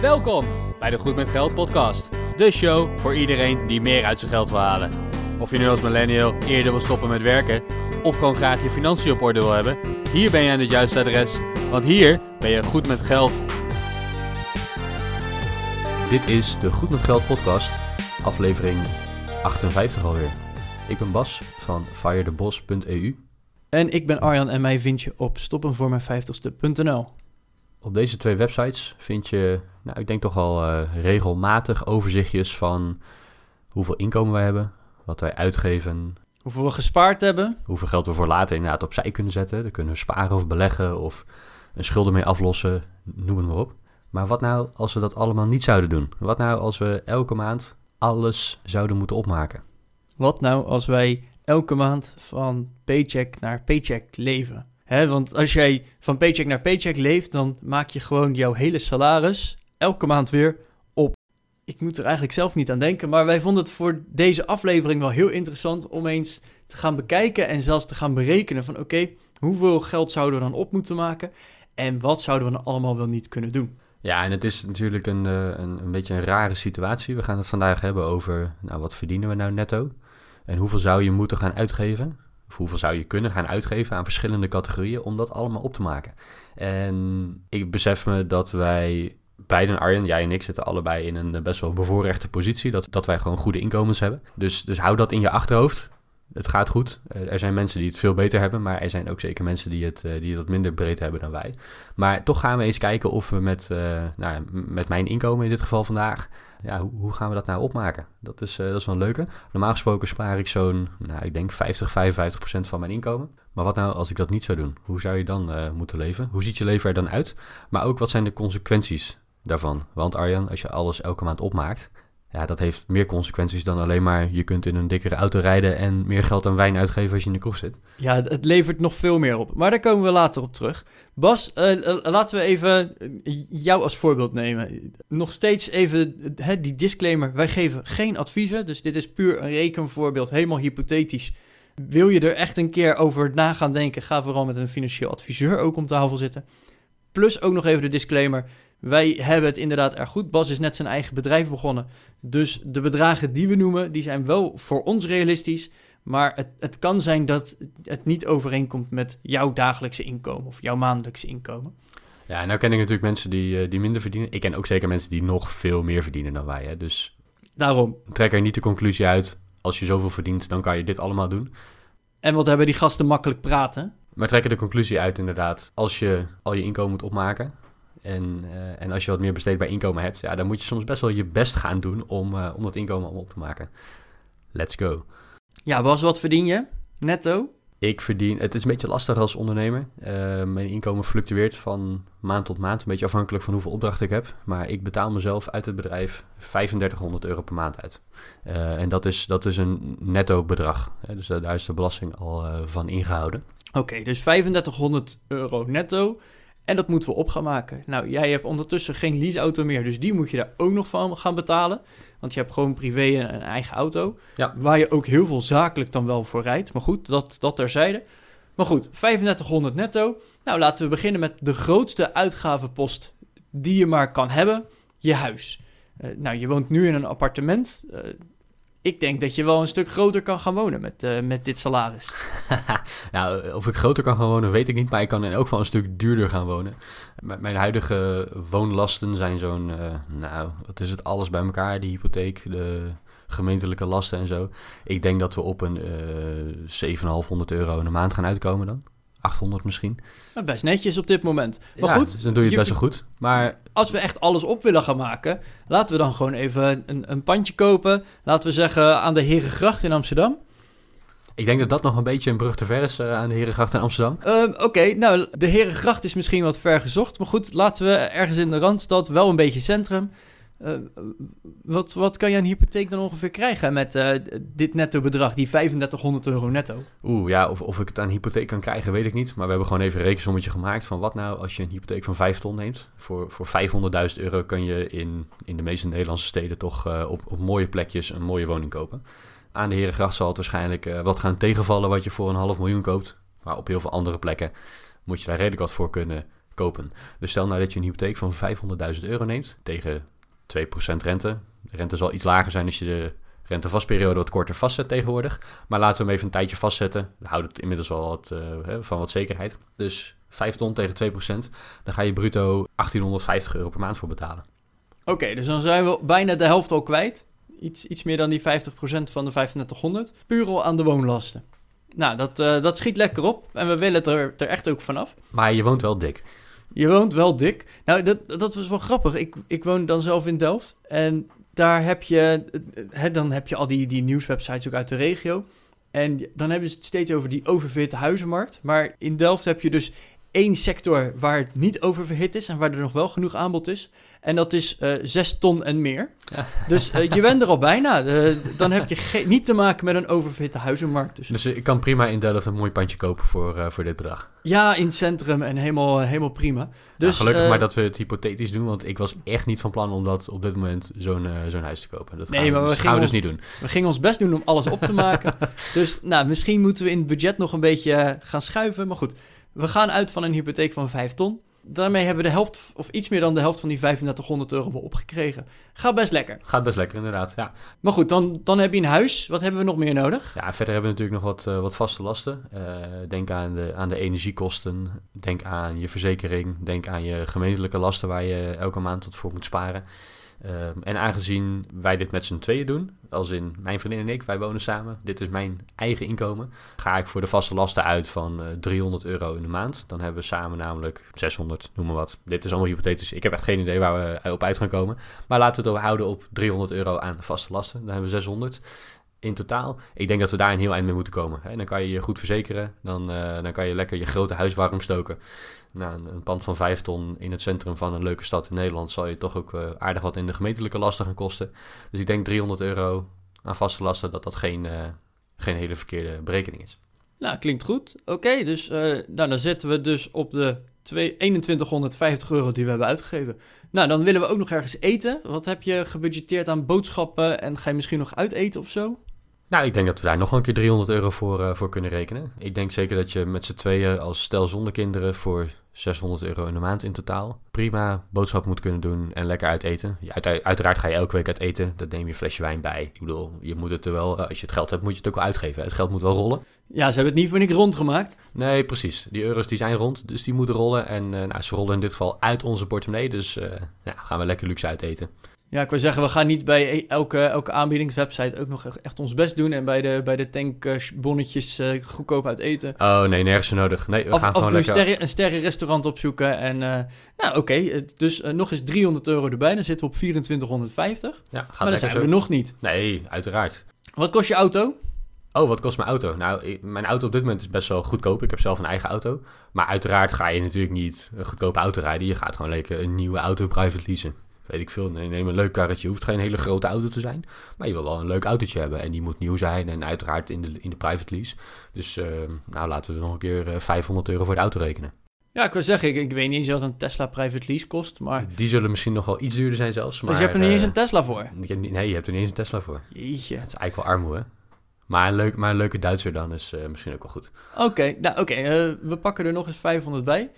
Welkom bij de Goed met Geld podcast. De show voor iedereen die meer uit zijn geld wil halen. Of je nu als millennial eerder wil stoppen met werken of gewoon graag je financiën op orde wil hebben, hier ben je aan het juiste adres, want hier ben je goed met geld. Dit is de Goed met Geld podcast, aflevering 58 alweer. Ik ben Bas van firethebos.eu. En ik ben Arjan en mij vind je op stoppenvoormijn50ste.nl. Op deze twee websites vind je, nou, ik denk toch wel eh, regelmatig overzichtjes van hoeveel inkomen wij hebben, wat wij uitgeven, Hoeveel we gespaard hebben. hoeveel geld we voor later inderdaad opzij kunnen zetten. Dan kunnen we sparen of beleggen of een schulden mee aflossen, noem het maar op. Maar wat nou als we dat allemaal niet zouden doen? Wat nou als we elke maand alles zouden moeten opmaken? Wat nou als wij elke maand van paycheck naar paycheck leven? Hè, want als jij van paycheck naar paycheck leeft, dan maak je gewoon jouw hele salaris elke maand weer op. Ik moet er eigenlijk zelf niet aan denken, maar wij vonden het voor deze aflevering wel heel interessant om eens te gaan bekijken en zelfs te gaan berekenen van oké, hoeveel geld zouden we dan op moeten maken en wat zouden we dan allemaal wel niet kunnen doen. Ja, en het is natuurlijk een, eh, een, een beetje een rare situatie. We gaan het vandaag hebben over, nou, wat verdienen we nou netto? En hoeveel zou je moeten gaan uitgeven? Of hoeveel zou je kunnen gaan uitgeven aan verschillende categorieën om dat allemaal op te maken? En ik besef me dat wij, beiden Arjen, jij en ik, zitten allebei in een best wel bevoorrechte positie. Dat, dat wij gewoon goede inkomens hebben. Dus, dus hou dat in je achterhoofd. Het gaat goed. Eh, Er zijn mensen die het veel beter hebben, maar er zijn ook zeker mensen die het, eh, die wat minder breed hebben dan wij. Maar toch gaan we eens kijken of we met, eh, nou, met mijn inkomen in dit geval vandaag, ja, hoe, hoe gaan we dat nou opmaken? Dat is, eh, dat is wel een leuke. Normaal gesproken spaar ik zo'n, nou, ik denk 50, 55 procent van mijn inkomen. Maar wat nou als ik dat niet zou doen? Hoe zou je dan eh, moeten leven? Hoe ziet je leven er dan uit? Maar ook wat zijn de consequenties daarvan? Want Arjan, als je alles elke maand opmaakt, ja, dat heeft meer consequenties dan alleen maar je kunt in een dikkere auto rijden en meer geld aan wijn uitgeven als je in de kroeg zit. Ja, het, levert nog veel meer op. Maar daar komen we later op terug. Bas, eh, laten we even eh, jou als voorbeeld nemen. Nog steeds even die disclaimer. Wij geven geen adviezen. Dus dit is puur een rekenvoorbeeld. Helemaal hypothetisch. Wil je er echt een keer over na gaan denken? Ga vooral met een financieel adviseur ook om tafel zitten. Plus ook nog even de disclaimer. Wij hebben het inderdaad erg goed. Bas is net zijn eigen bedrijf begonnen. Dus de bedragen die we noemen, die zijn wel voor ons realistisch. Maar het, het kan zijn dat het niet overeenkomt met jouw dagelijkse inkomen of jouw maandelijkse inkomen. Ja, nou ken ik natuurlijk mensen die, eh, die minder verdienen. Ik ken ook zeker mensen die nog veel meer verdienen dan wij. Hè? Dus Daarom. trek er niet de conclusie uit, als je zoveel verdient, dan kan je dit allemaal doen. En wat hebben die gasten makkelijk praten? Maar trek er de conclusie uit inderdaad, als je al je inkomen moet opmaken... En, eh, en als je wat meer besteedbaar inkomen hebt, ja, dan moet je soms best wel je best gaan doen om, eh, om dat inkomen allemaal op te maken. Let's go. Ja, Bas, wat verdien je? Netto? Ik verdien, het is een beetje lastig als ondernemer. Eh, mijn inkomen fluctueert van maand tot maand, een beetje afhankelijk van hoeveel opdrachten ik heb. Maar ik betaal mezelf uit het bedrijf 3500 euro per maand uit. En dat is, dat is een netto bedrag. Dus daar daar is de belasting al van ingehouden. Oké, dus 3500 euro netto. En dat moeten we op gaan maken. Nou, jij hebt ondertussen geen leaseauto meer, dus die moet je daar ook nog van gaan betalen. Want je hebt gewoon privé een, eigen auto. Ja. Waar je ook heel veel zakelijk dan wel voor rijdt. Maar goed, dat, dat terzijde. Maar goed, 3500 netto. Nou, laten we beginnen met de grootste uitgavenpost die je maar kan hebben. Je huis. Eh, nou, je woont nu in een appartement. Eh, ik denk dat je wel een stuk groter kan gaan wonen met, eh, met dit salaris. nou, of ik groter kan gaan wonen, weet ik niet. Maar ik kan in elk geval een stuk duurder gaan wonen. Mijn huidige woonlasten zijn zo'n, eh, nou, wat is het, alles bij elkaar. De hypotheek, de gemeentelijke lasten en zo. Ik denk dat we op een eh 7,500 euro in de maand gaan uitkomen dan. 800 misschien. Nou, best netjes op dit moment. Maar Ja, goed, dus dan doe je het best wel goed. Maar als we echt alles op willen gaan maken, laten we dan gewoon even een, een pandje kopen. Laten we zeggen aan de Herengracht in Amsterdam. ik denk dat dat nog een beetje een brug te ver is eh, aan de Herengracht in Amsterdam. Ehm, Oké, nou, de Herengracht is misschien wat ver gezocht. Maar goed, laten we ergens in de Randstad, wel een beetje centrum. Eh, wat, wat kan je aan hypotheek dan ongeveer krijgen met eh, dit netto bedrag, die 3500 euro netto? Oeh, ja, of, of ik het aan hypotheek kan krijgen, weet ik niet. Maar we hebben gewoon even een rekensommetje gemaakt van wat nou als je een hypotheek van 5 ton neemt. Voor, voor 500.000 euro kan je in, in de meeste Nederlandse steden toch eh, op, op mooie plekjes een mooie woning kopen. Aan de Herengracht zal het waarschijnlijk wat gaan tegenvallen wat je voor een half miljoen koopt. Maar op heel veel andere plekken moet je daar redelijk wat voor kunnen kopen. Dus stel nou dat je een hypotheek van 500.000 euro neemt tegen 2% rente. De rente zal iets lager zijn als je de rentevastperiode wat korter vastzet tegenwoordig. Maar laten we hem even een tijdje vastzetten. We houden het inmiddels al wat, uh, van wat zekerheid. Dus 5 ton tegen 2%. Dan ga je bruto 1850 euro per maand voor betalen. Oké, dus dan zijn we bijna de helft al kwijt. Iets, iets meer dan die 50% van de 3500. Puur al aan de woonlasten. Nou, dat, uh, dat schiet lekker op. En we willen het er, er echt ook vanaf. Maar je woont wel dik. Je woont wel dik. Nou, dat, dat was wel grappig. Ik, ik woon dan zelf in Delft. En daar heb je, hè, dan heb je al die, die nieuwswebsites ook uit de regio. En dan hebben ze het steeds over die oververhitte huizenmarkt. Maar in Delft heb je dus één sector waar het niet oververhit is en waar er nog wel genoeg aanbod is. En dat is uh, eh, 6 ton en meer. Dus uh, je bent er al bijna. Uh, dan heb je niet te maken met een oververhitte huizenmarkt. Dus, dus ik kan prima in Delft een mooi pandje kopen voor, voor dit bedrag. Ja, in het centrum en helemaal, helemaal prima. Dus, gelukkig maar dat we het hypothetisch doen, want ik was echt niet van plan om dat op dit moment zo'n zo'n huis te kopen. Dat nee, gaan, maar we, we gaan we dus niet doen. We gingen ons best doen om alles op te maken. dus nou, misschien moeten we in het budget nog een beetje gaan schuiven. Maar goed, we gaan uit van een hypotheek van 5 ton daarmee hebben we de helft, of iets meer dan de helft van die 3500 euro opgekregen. Gaat best lekker. Gaat best lekker, inderdaad, ja. Maar goed, dan, dan heb je een huis. Wat hebben we nog meer nodig? Ja, verder hebben we natuurlijk nog wat, uh, wat vaste lasten. Uh, denk aan de, aan de energiekosten. Denk aan je verzekering. Denk aan je gemeentelijke lasten waar je elke maand tot voor moet sparen. Ehm, en aangezien wij dit met z'n tweeën doen, als in mijn vriendin en ik, wij wonen samen, dit is mijn eigen inkomen, ga ik voor de vaste lasten uit van 300 eh, euro in de maand. Dan hebben we samen namelijk 600, noem maar wat. Dit is allemaal hypothetisch. Ik heb echt geen idee waar we op uit gaan komen. Maar laten we het houden op 300 euro aan vaste lasten. Dan hebben we 600 in totaal. Ik denk dat we daar een heel eind mee moeten komen. En dan kan je je goed verzekeren. Dan, uh, dan kan je lekker je grote huis warm stoken. Nou, een, een, pand van 5 ton in het centrum van een leuke stad in Nederland... zal je toch ook uh, aardig wat in de gemeentelijke lasten gaan kosten. Dus ik denk 300 euro aan vaste lasten... dat dat geen, uh, geen hele verkeerde berekening is. Nou, klinkt goed. Oké, dus nou, dan zetten we dus op de 2150 euro die we hebben uitgegeven. Nou, dan willen we ook nog ergens eten. Wat heb je gebudgeteerd aan boodschappen en ga je misschien nog uiteten of zo? Nou, ik denk dat we daar nog een keer 300 euro voor, uh, voor kunnen rekenen. Ik denk zeker dat je met z'n tweeën als stel zonder kinderen voor 600 euro in de maand in totaal prima boodschap moet kunnen doen en lekker uit eten. Ja, uit, uiteraard ga je elke week uit eten. Dat neem je een flesje wijn bij. Ik bedoel, je moet het er wel, eh, als je het geld hebt, moet je het ook wel uitgeven. Het geld moet wel rollen. Ja, ze hebben het niet voor niks rondgemaakt. Nee, precies. Die euro's die zijn rond, dus die moeten rollen. En uh, nou, ze rollen in dit geval uit onze portemonnee. Dus uh, ja, gaan we lekker luxe uit eten. Ja, ik wil zeggen, we gaan niet bij e- elke, elke aanbiedingswebsite ook nog echt ons best doen. En bij de, bij de tankbonnetjes uh, goedkoop uit eten. Oh nee, nergens nodig. Nee, we gaan gewoon lekker... een, sterren, een sterrenrestaurant opzoeken. En uh, nou oké, okay, dus uh, nog eens 300 euro erbij. Dan zitten we op 2450. Ja, gaat maar dan zijn we nog niet. Nee, uiteraard. Wat kost je auto? Oh, wat kost mijn auto? Nou, mijn auto op dit moment is best wel goedkoop. Ik heb zelf een eigen auto. Maar uiteraard ga je natuurlijk niet een goedkope auto rijden. Je gaat gewoon lekker een nieuwe auto private leasen weet ik veel, neem een leuk karretje. Hoeft geen hele grote auto te zijn. Maar je wil wel een leuk autootje hebben. En die moet nieuw zijn en uiteraard in de, in de private lease. Dus uh, nou, laten we nog een keer 500 eh, euro voor de auto rekenen. Ja, ik wil zeggen, ik, ik weet niet eens wat een Tesla private lease kost, maar... Die zullen misschien nog wel iets duurder zijn zelfs, maar... Dus je hebt er niet eens een Tesla voor? Nee, je hebt er niet eens een Tesla voor. Jeetje. Het is eigenlijk wel armoede. Maar een, leuk, maar een leuke Duitser dan is uh, misschien ook wel goed. Oké, nou oké. Okay, uh, we pakken er nog eens 500 bij.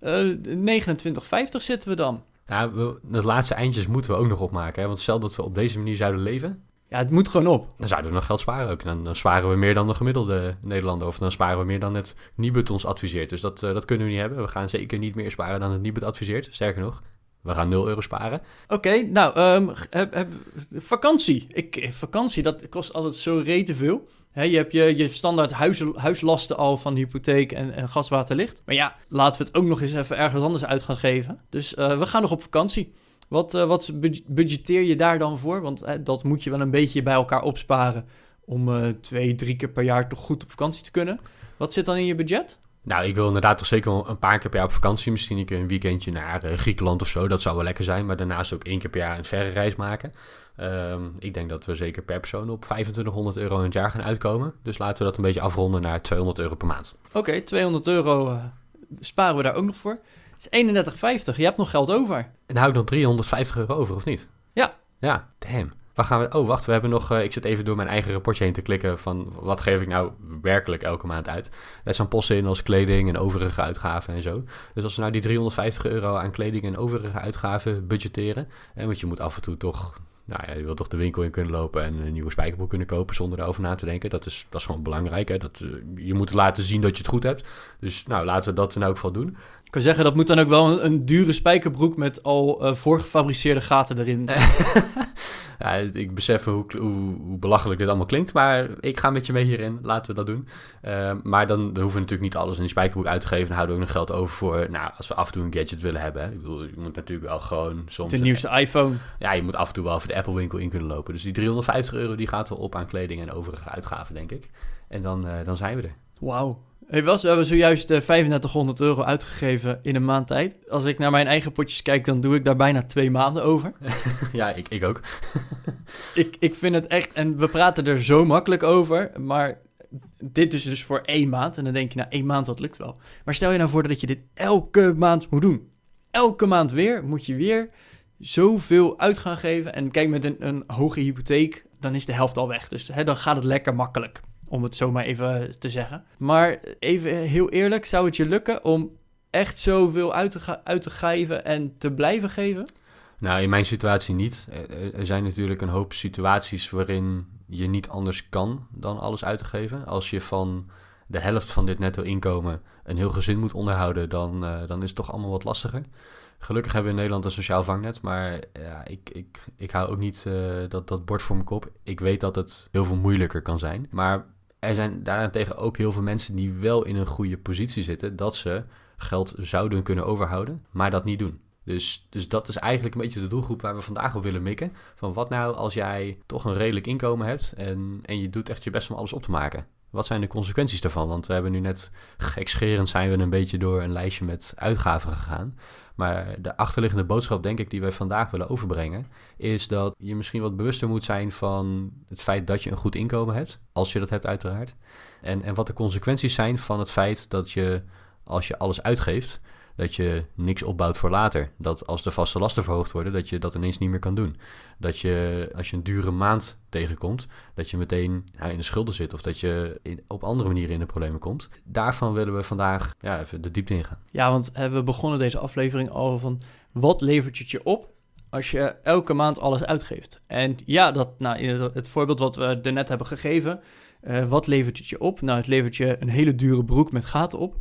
Uh, 29,50 zitten we dan. Ja, we, de laatste eindjes moeten we ook nog opmaken. Hè? Want stel dat we op deze manier zouden leven. Ja, het moet gewoon op. Dan zouden we nog geld sparen ook. Dan, dan sparen we meer dan de gemiddelde Nederlander. Of dan sparen we meer dan het Nibud ons adviseert. Dus dat, uh, dat kunnen we niet hebben. We gaan zeker niet meer sparen dan het Nibud adviseert. Sterker nog, we gaan 0 euro sparen. Oké, okay, nou, um, heb, heb, vakantie. Ik, vakantie, dat kost altijd zo rete veel je hebt je, je standaard huis, huislasten al van hypotheek en, en gaswaterlicht. Maar ja, laten we het ook nog eens even ergens anders uit gaan geven. Dus uh, we gaan nog op vakantie. Wat, uh, wat budgeteer je daar dan voor? Want dat moet je wel een beetje bij elkaar opsparen om twee, drie keer per jaar toch goed op vakantie te kunnen. Wat zit dan in je budget? Nou, ik wil inderdaad toch zeker een paar keer per jaar op vakantie. Misschien een keer een weekendje naar Griekenland of zo. Dat zou wel lekker zijn. Maar daarnaast ook één keer per jaar een verre reis maken. Um, ik denk dat we zeker per persoon op 2500 euro in het jaar gaan uitkomen. Dus laten we dat een beetje afronden naar 200 euro per maand. Oké, okay, 200 euro uh, sparen we daar ook nog voor. Het is 31,50. Je hebt nog geld over. En hou ik nog 350 euro over, of niet? Ja. Ja, damn. Waar gaan we... Oh, wacht, we hebben nog... eh, ik zit even door mijn eigen rapportje heen te klikken van... wat geef ik nou werkelijk elke maand uit? Daar staan posten in als kleding en overige uitgaven en zo. Dus als we nou die 350 euro aan kleding en overige uitgaven budgetteren... En want je moet af en toe toch... Nou ja, je wilt toch de winkel in kunnen lopen en een nieuwe spijkerbroek kunnen kopen zonder erover na te denken. Dat is, dat is gewoon belangrijk. Hè? Dat, eh, je moet laten zien dat je het goed hebt. Dus nou, laten we dat in elk geval doen. Ik kan zeggen, dat moet dan ook wel een, een dure spijkerbroek met al eh, voorgefabriceerde gaten erin. Ja, ik besef hoe, hoe, hoe belachelijk dit allemaal klinkt, maar ik ga met je mee hierin. Laten we dat doen. Uh, maar dan, dan hoeven we natuurlijk niet alles in die spijkerbroek uit te geven. Dan houden we ook nog geld over voor, nou, als we af en toe een gadget willen hebben. Hè. Ik bedoel, je moet natuurlijk wel gewoon soms... De nieuwste iPhone. Ja, je moet af en toe wel voor de Apple winkel in kunnen lopen. Dus die 350 euro die gaat wel op aan kleding en overige uitgaven, denk ik. En dan, uh, dan zijn we er. Wauw. Hey Bas, we hebben zojuist uh, 3500 euro uitgegeven in een maand tijd. Als ik naar mijn eigen potjes kijk, dan doe ik daar bijna twee maanden over. ja, ik, ik ook. ik, ik vind het echt, en we praten er zo makkelijk over, maar dit is dus voor één maand. En dan denk je, nou één maand, dat lukt wel. Maar stel je nou voor dat je dit elke maand moet doen. Elke maand weer moet je weer zoveel uit gaan geven. En kijk, met een, een hoge hypotheek, dan is de helft al weg. Dus hè, dan gaat het lekker makkelijk. Om het zo maar even te zeggen. Maar even heel eerlijk, zou het je lukken om echt zoveel uit te, uit te geven en te blijven geven? Nou, in mijn situatie niet. Er zijn natuurlijk een hoop situaties waarin je niet anders kan dan alles uit te geven. Als je van de helft van dit netto inkomen een heel gezin moet onderhouden, dan, uh, dan is het toch allemaal wat lastiger. Gelukkig hebben we in Nederland een sociaal vangnet, maar ja, ik, ik, ik hou ook niet uh, dat, dat bord voor mijn kop. Ik weet dat het heel veel moeilijker kan zijn. Maar er zijn daarentegen ook heel veel mensen die wel in een goede positie zitten dat ze geld zouden kunnen overhouden, maar dat niet doen. Dus, dus dat is eigenlijk een beetje de doelgroep waar we vandaag op willen mikken. Van wat nou als jij toch een redelijk inkomen hebt en, en je doet echt je best om alles op te maken. Wat zijn de consequenties daarvan? Want we hebben nu net gekscherend zijn we een beetje door een lijstje met uitgaven gegaan. Maar de achterliggende boodschap, denk ik, die wij vandaag willen overbrengen, is dat je misschien wat bewuster moet zijn van het feit dat je een goed inkomen hebt. Als je dat hebt, uiteraard. En, en wat de consequenties zijn van het feit dat je, als je alles uitgeeft, dat je niks opbouwt voor later. Dat als de vaste lasten verhoogd worden, dat je dat ineens niet meer kan doen. Dat je, als je een dure maand tegenkomt, dat je meteen ja, in de schulden zit of dat je in, op andere manieren in de problemen komt. Daarvan willen we vandaag ja, even de diepte ingaan. Ja, want we begonnen deze aflevering al van wat levert het je op als je elke maand alles uitgeeft? En ja, dat, nou, het voorbeeld wat we er net hebben gegeven, uh, wat levert het je op? Nou, het levert je een hele dure broek met gaten op.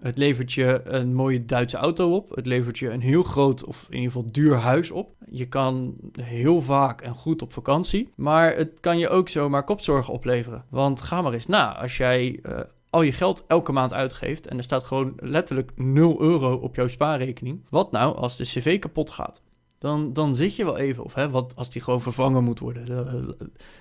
Het levert je een mooie Duitse auto op. Het levert je een heel groot of in ieder geval duur huis op. Je kan heel vaak en goed op vakantie. Maar het kan je ook zomaar kopzorgen opleveren. Want ga maar eens na. Als jij uh, al je geld elke maand uitgeeft en er staat gewoon letterlijk 0 euro op jouw spaarrekening. Wat nou als de cv kapot gaat? Dan, dan zit je wel even, of hè, wat, als die gewoon vervangen moet worden,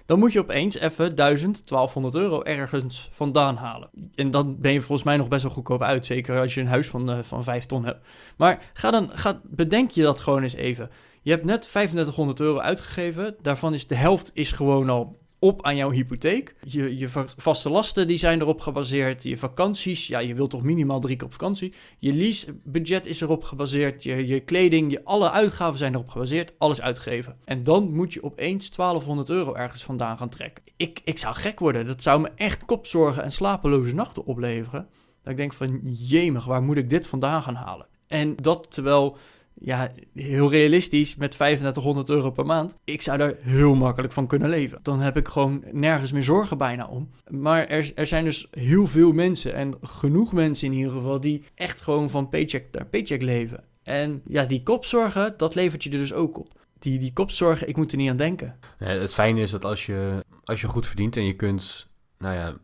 dan moet je opeens even 1000, 1200 euro ergens vandaan halen. En dan ben je volgens mij nog best wel goedkoop uit, zeker als je een huis van, uh, van 5 ton hebt. Maar ga dan, ga, bedenk je dat gewoon eens even. Je hebt net 3500 euro uitgegeven, daarvan is de helft is gewoon al op aan jouw hypotheek. Je, je vaste lasten die zijn erop gebaseerd. Je vakanties, ja, je wilt toch minimaal drie keer op vakantie. Je leasebudget is erop gebaseerd. Je, je kleding, je, alle uitgaven zijn erop gebaseerd. Alles uitgeven. En dan moet je opeens 1200 euro ergens vandaan gaan trekken. Ik, ik zou gek worden. Dat zou me echt kopzorgen en slapeloze nachten opleveren. Dat ik denk van, jemig, waar moet ik dit vandaan gaan halen? En dat terwijl ja, heel realistisch, met 3500 euro per maand. Ik zou daar heel makkelijk van kunnen leven. Dan heb ik gewoon nergens meer zorgen bijna om. Maar er, er zijn dus heel veel mensen, en genoeg mensen in ieder geval, die echt gewoon van paycheck naar paycheck leven. En ja, die kopzorgen, dat levert je er dus ook op. Die, die kopzorgen, ik moet er niet aan denken. Het fijne is dat als je, als je goed verdient en je kunt, nou ja,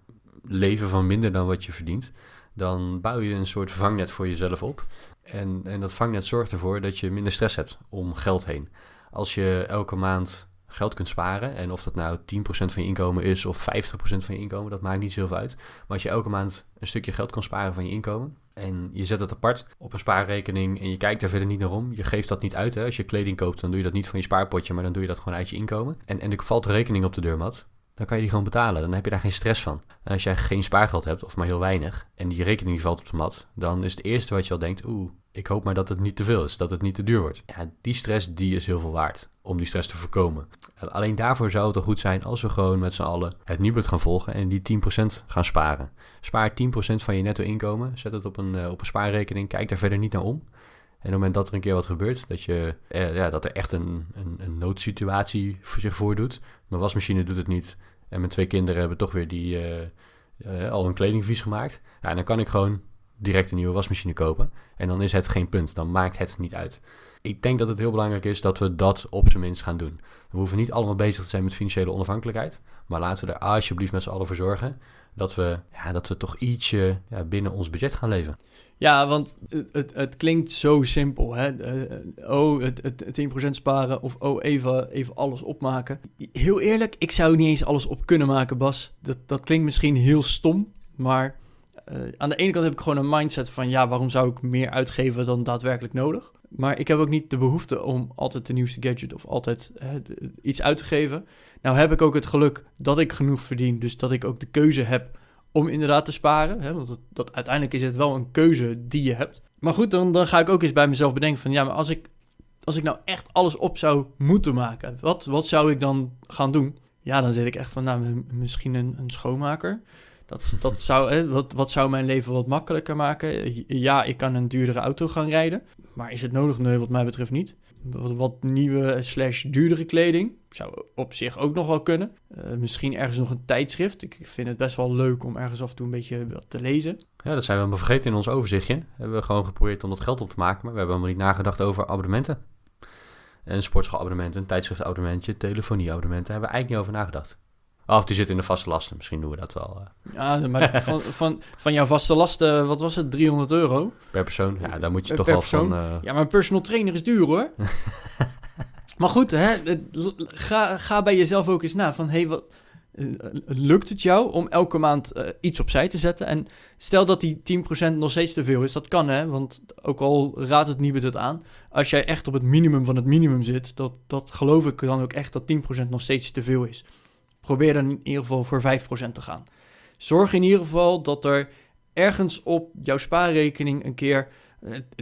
leven van minder dan wat je verdient, dan bouw je een soort vangnet voor jezelf op. En, en dat vangnet zorgt ervoor dat je minder stress hebt om geld heen. Als je elke maand geld kunt sparen, en of dat nou 10% van je inkomen is of 50% van je inkomen, dat maakt niet zoveel uit. Maar als je elke maand een stukje geld kan sparen van je inkomen, en je zet het apart op een spaarrekening en je kijkt er verder niet naar om. Je geeft dat niet uit. Hè? Als je kleding koopt, dan doe je dat niet van je spaarpotje, maar dan doe je dat gewoon uit je inkomen. En, en er valt rekening op de deurmat. Dan kan je die gewoon betalen. Dan heb je daar geen stress van. Als jij geen spaargeld hebt, of maar heel weinig, en die rekening valt op de mat, dan is het eerste wat je al denkt, oeh, ik hoop maar dat het niet te veel is, dat het niet te duur wordt. Ja, die stress, die is heel veel waard, om die stress te voorkomen. alleen daarvoor zou het al goed zijn als we gewoon met z'n allen het Nibud gaan volgen en die 10% gaan sparen. Spaar 10% van je netto inkomen, zet het op een, uh, op een spaarrekening, kijk daar verder niet naar om. En op het moment dat er een keer wat gebeurt, dat, je, eh, ja, dat er echt een, een, een noodsituatie voor zich voordoet. Mijn wasmachine doet het niet en mijn twee kinderen hebben toch weer die, uh, al hun kleding vies gemaakt. Ja, dan kan ik gewoon direct een nieuwe wasmachine kopen. En dan is het geen punt. Dan maakt het niet uit. Ik denk dat het heel belangrijk is dat we dat op zijn minst gaan doen. We hoeven niet allemaal bezig te zijn met financiële onafhankelijkheid. Maar laten we er alsjeblieft met z'n allen voor zorgen dat we, ja, dat we toch ietsje ja, binnen ons budget gaan leven. Ja, want het, het klinkt zo simpel. Hè? Uh, oh, het, het, 10% sparen of oh, even, even alles opmaken. Heel eerlijk, ik zou niet eens alles op kunnen maken, Bas. Dat, dat klinkt misschien heel stom, maar uh, aan de ene kant heb ik gewoon een mindset van ja, waarom zou ik meer uitgeven dan daadwerkelijk nodig? Maar ik heb ook niet de behoefte om altijd de nieuwste gadget of altijd iets uit te geven. Nou heb ik ook het geluk dat ik genoeg verdien, dus dat ik ook de keuze heb om inderdaad te sparen. Hè? Want dat, dat, uiteindelijk is het wel een keuze die je hebt. Maar goed, dan, dan ga ik ook eens bij mezelf bedenken van... ja, maar als ik, als ik nou echt alles op zou moeten maken... wat, wat zou ik dan gaan doen? Ja, dan zit ik echt van, nou, misschien een, een schoonmaker... Dat, zou, hè, wat, wat zou mijn leven wat makkelijker maken? Ja, ik kan een duurdere auto gaan rijden. Maar is het nodig? Nee, wat mij betreft niet. Wat, nieuwe slash duurdere kleding. Zou op zich ook nog wel kunnen. Uh, misschien ergens nog een tijdschrift. Ik vind het best wel leuk om ergens af en toe een beetje wat te lezen. Ja, dat zijn we maar vergeten in ons overzichtje. Hebben we gewoon geprobeerd om dat geld op te maken. Maar we hebben helemaal niet nagedacht over abonnementen. Een sportschoolabonnement, een tijdschriftabonnementje, telefonieabonnementen. Daar hebben we eigenlijk niet over nagedacht. Of die zit in de vaste lasten. Misschien doen we dat wel. Uh. Ja, maar van, van, van jouw vaste lasten, wat was het? 300 euro? Per persoon? Ja, daar moet je toch wel persoon. van... Uh... Ja, maar een personal trainer is duur hoor. maar goed, hè, ga, ga bij jezelf ook eens na van... Hey, wat, eh, lukt het jou om elke maand uh, iets opzij te zetten? En stel dat die 10% nog steeds te veel is, dat kan hè, want ook al raadt het niet het aan, als jij echt op het minimum van het minimum zit, dat, dat geloof ik dan ook echt dat 10% nog steeds te veel is probeer dan in ieder geval voor 5% te gaan. Zorg in ieder geval dat er ergens op jouw spaarrekening een keer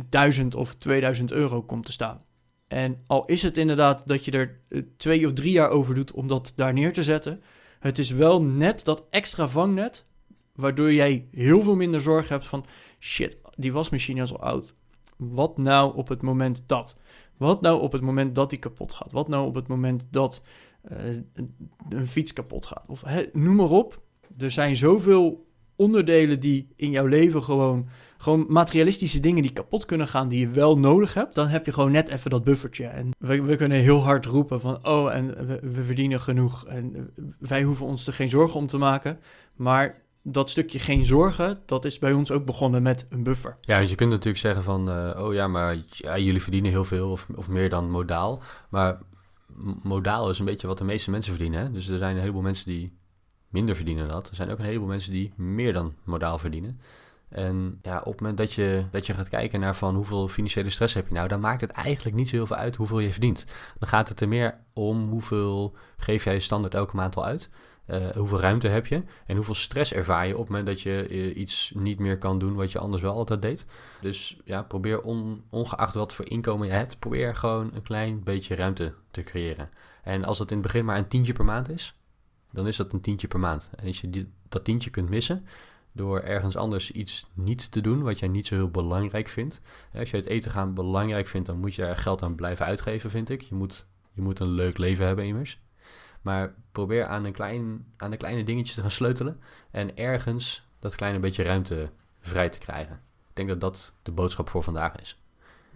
1000 eh, of 2000 euro komt te staan. En al is het inderdaad dat je er eh, twee of drie jaar over doet om dat daar neer te zetten, het is wel net dat extra vangnet, waardoor jij heel veel minder zorg hebt van shit, die wasmachine is al oud. Wat nou op het moment dat? Wat nou op het moment dat die kapot gaat? Wat nou op het moment dat een fiets kapot gaat. Of noem maar op. Er zijn zoveel onderdelen die in jouw leven gewoon, gewoon materialistische dingen die kapot kunnen gaan, die je wel nodig hebt. Dan heb je gewoon net even dat buffertje. En we, we kunnen heel hard roepen van, oh, en we, verdienen genoeg. En wij hoeven ons er geen zorgen om te maken. Maar dat stukje geen zorgen, dat is bij ons ook begonnen met een buffer. Ja, want je kunt natuurlijk zeggen van, uh, oh ja, maar jullie verdienen heel veel of, of meer dan modaal. Maar modaal is een beetje wat de meeste mensen verdienen. Hè? Dus er zijn een heleboel mensen die minder verdienen dan dat. Er zijn ook een heleboel mensen die meer dan modaal verdienen. En ja, op het moment dat je, dat je gaat kijken naar van hoeveel financiële stress heb je nou, dan maakt het eigenlijk niet zo heel veel uit hoeveel je verdient. Dan gaat het er meer om hoeveel geef jij standaard elke maand al uit. Uh, hoeveel ruimte heb je en hoeveel stress ervaar je op het moment dat je uh, iets niet meer kan doen wat je anders wel altijd deed. Dus ja, probeer on, ongeacht wat voor inkomen je hebt, probeer gewoon een klein beetje ruimte te creëren. En als het in het begin maar een tientje per maand is, dan is dat een tientje per maand. En als je die, dat tientje kunt missen door ergens anders iets niet te doen wat jij niet zo heel belangrijk vindt. Als je het eten gaan belangrijk vindt, dan moet je er geld aan blijven uitgeven, vind ik. Je moet, je moet een leuk leven hebben immers. Maar probeer aan, een klein, aan de kleine dingetjes te gaan sleutelen. En ergens dat kleine beetje ruimte vrij te krijgen. Ik denk dat dat de boodschap voor vandaag is.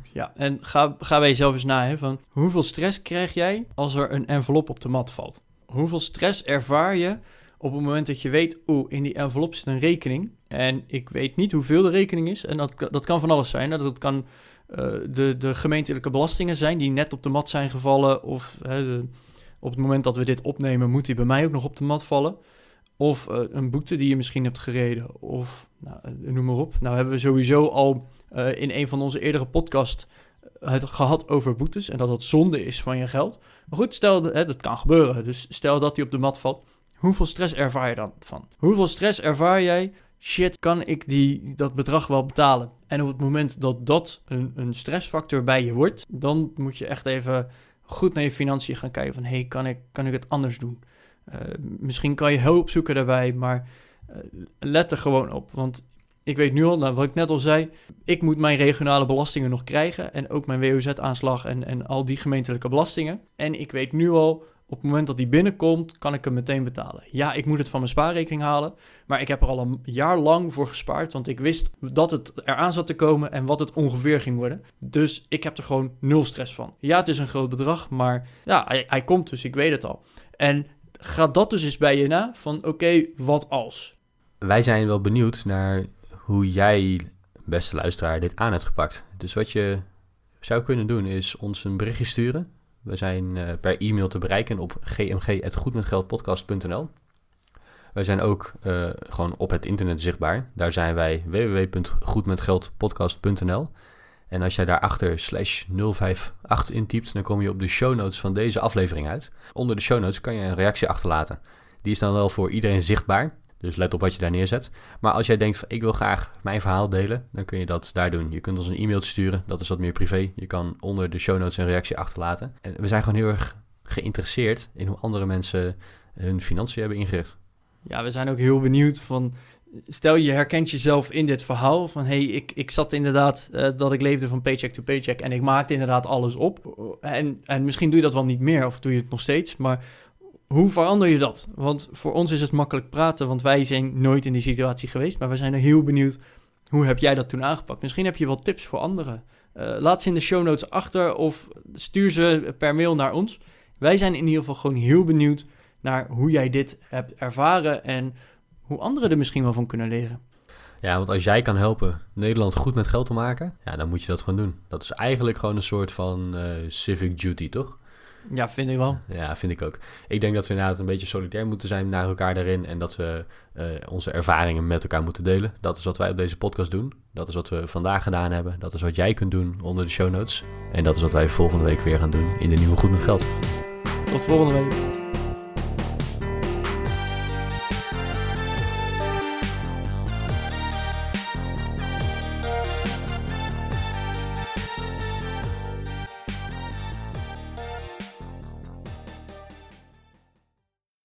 Ja, en ga, ga bij jezelf eens na. Hè, van hoeveel stress krijg jij als er een envelop op de mat valt? Hoeveel stress ervaar je op het moment dat je weet... oeh, in die envelop zit een rekening... en ik weet niet hoeveel de rekening is. En dat, dat kan van alles zijn. Dat kan uh, de, de gemeentelijke belastingen zijn... die net op de mat zijn gevallen... of de, op het moment dat we dit opnemen, moet die bij mij ook nog op de mat vallen. Of uh, een boete die je misschien hebt gereden. Of nou, eh, noem maar op. Nou hebben we sowieso al uh, in een van onze eerdere podcasts het gehad over boetes. En dat dat zonde is van je geld. Maar goed, stel, hè, dat kan gebeuren. Dus stel dat die op de mat valt. Hoeveel stress ervaar je dan van? Hoeveel stress ervaar jij? Shit, kan ik die, dat bedrag wel betalen? En op het moment dat dat een, een stressfactor bij je wordt, dan moet je echt even goed naar je financiën gaan kijken. Van hey, kan ik, kan ik het anders doen? Uh, misschien kan je hulp zoeken daarbij, maar uh, let er gewoon op. Want ik weet nu al, nou, wat ik net al zei, ik moet mijn regionale belastingen nog krijgen. En ook mijn WOZ-aanslag en, en al die gemeentelijke belastingen. En ik weet nu al, op het moment dat die binnenkomt, kan ik hem meteen betalen. Ja, ik moet het van mijn spaarrekening halen. Maar ik heb er al een jaar lang voor gespaard. Want ik wist dat het eraan zat te komen en wat het ongeveer ging worden. Dus ik heb er gewoon nul stress van. Ja, het is een groot bedrag, maar ja, hij, komt dus, ik weet het al. En ga dat dus eens bij je na van oké, wat als? Wij zijn wel benieuwd naar hoe jij, beste luisteraar, dit aan hebt gepakt. Dus wat je zou kunnen doen is ons een berichtje sturen. We zijn uh, per e-mail te bereiken op gmg.goedmetgeldpodcast.nl. Wij zijn ook uh, gewoon op het internet zichtbaar. Daar zijn wij www.goedmetgeldpodcast.nl. En als jij daarachter slash 058 intypt, dan kom je op de show notes van deze aflevering uit. Onder de show notes kan je een reactie achterlaten. Die is dan wel voor iedereen zichtbaar. Dus let op wat je daar neerzet. Maar als jij denkt, ik wil graag mijn verhaal delen, dan kun je dat daar doen. Je kunt ons een e-mail sturen, dat is wat meer privé. Je kan onder de show notes een reactie achterlaten. En we zijn gewoon heel erg geïnteresseerd in hoe andere mensen hun financiën hebben ingericht. Ja, we zijn ook heel benieuwd van... Stel je herkent jezelf in dit verhaal van... hey, ik, ik zat inderdaad uh, dat ik leefde van paycheck to paycheck... en ik maakte inderdaad alles op. En, en misschien doe je dat wel niet meer of doe je het nog steeds... maar hoe verander je dat? Want voor ons is het makkelijk praten, want wij zijn nooit in die situatie geweest. Maar we zijn er heel benieuwd, hoe heb jij dat toen aangepakt? Misschien heb je wel tips voor anderen. Uh, laat ze in de show notes achter of stuur ze per mail naar ons. Wij zijn in ieder geval gewoon heel benieuwd naar hoe jij dit hebt ervaren en hoe anderen er misschien wel van kunnen leren. Ja, want als jij kan helpen Nederland goed met geld te maken, ja, dan moet je dat gewoon doen. Dat is eigenlijk gewoon een soort van uh, civic duty, toch? Ja, vind ik wel. Ja, vind ik ook. Ik denk dat we inderdaad een beetje solidair moeten zijn naar elkaar daarin. En dat we uh, onze ervaringen met elkaar moeten delen. Dat is wat wij op deze podcast doen. Dat is wat we vandaag gedaan hebben. Dat is wat jij kunt doen onder de show notes. En dat is wat wij volgende week weer gaan doen in de nieuwe Goed met Geld. Tot volgende week.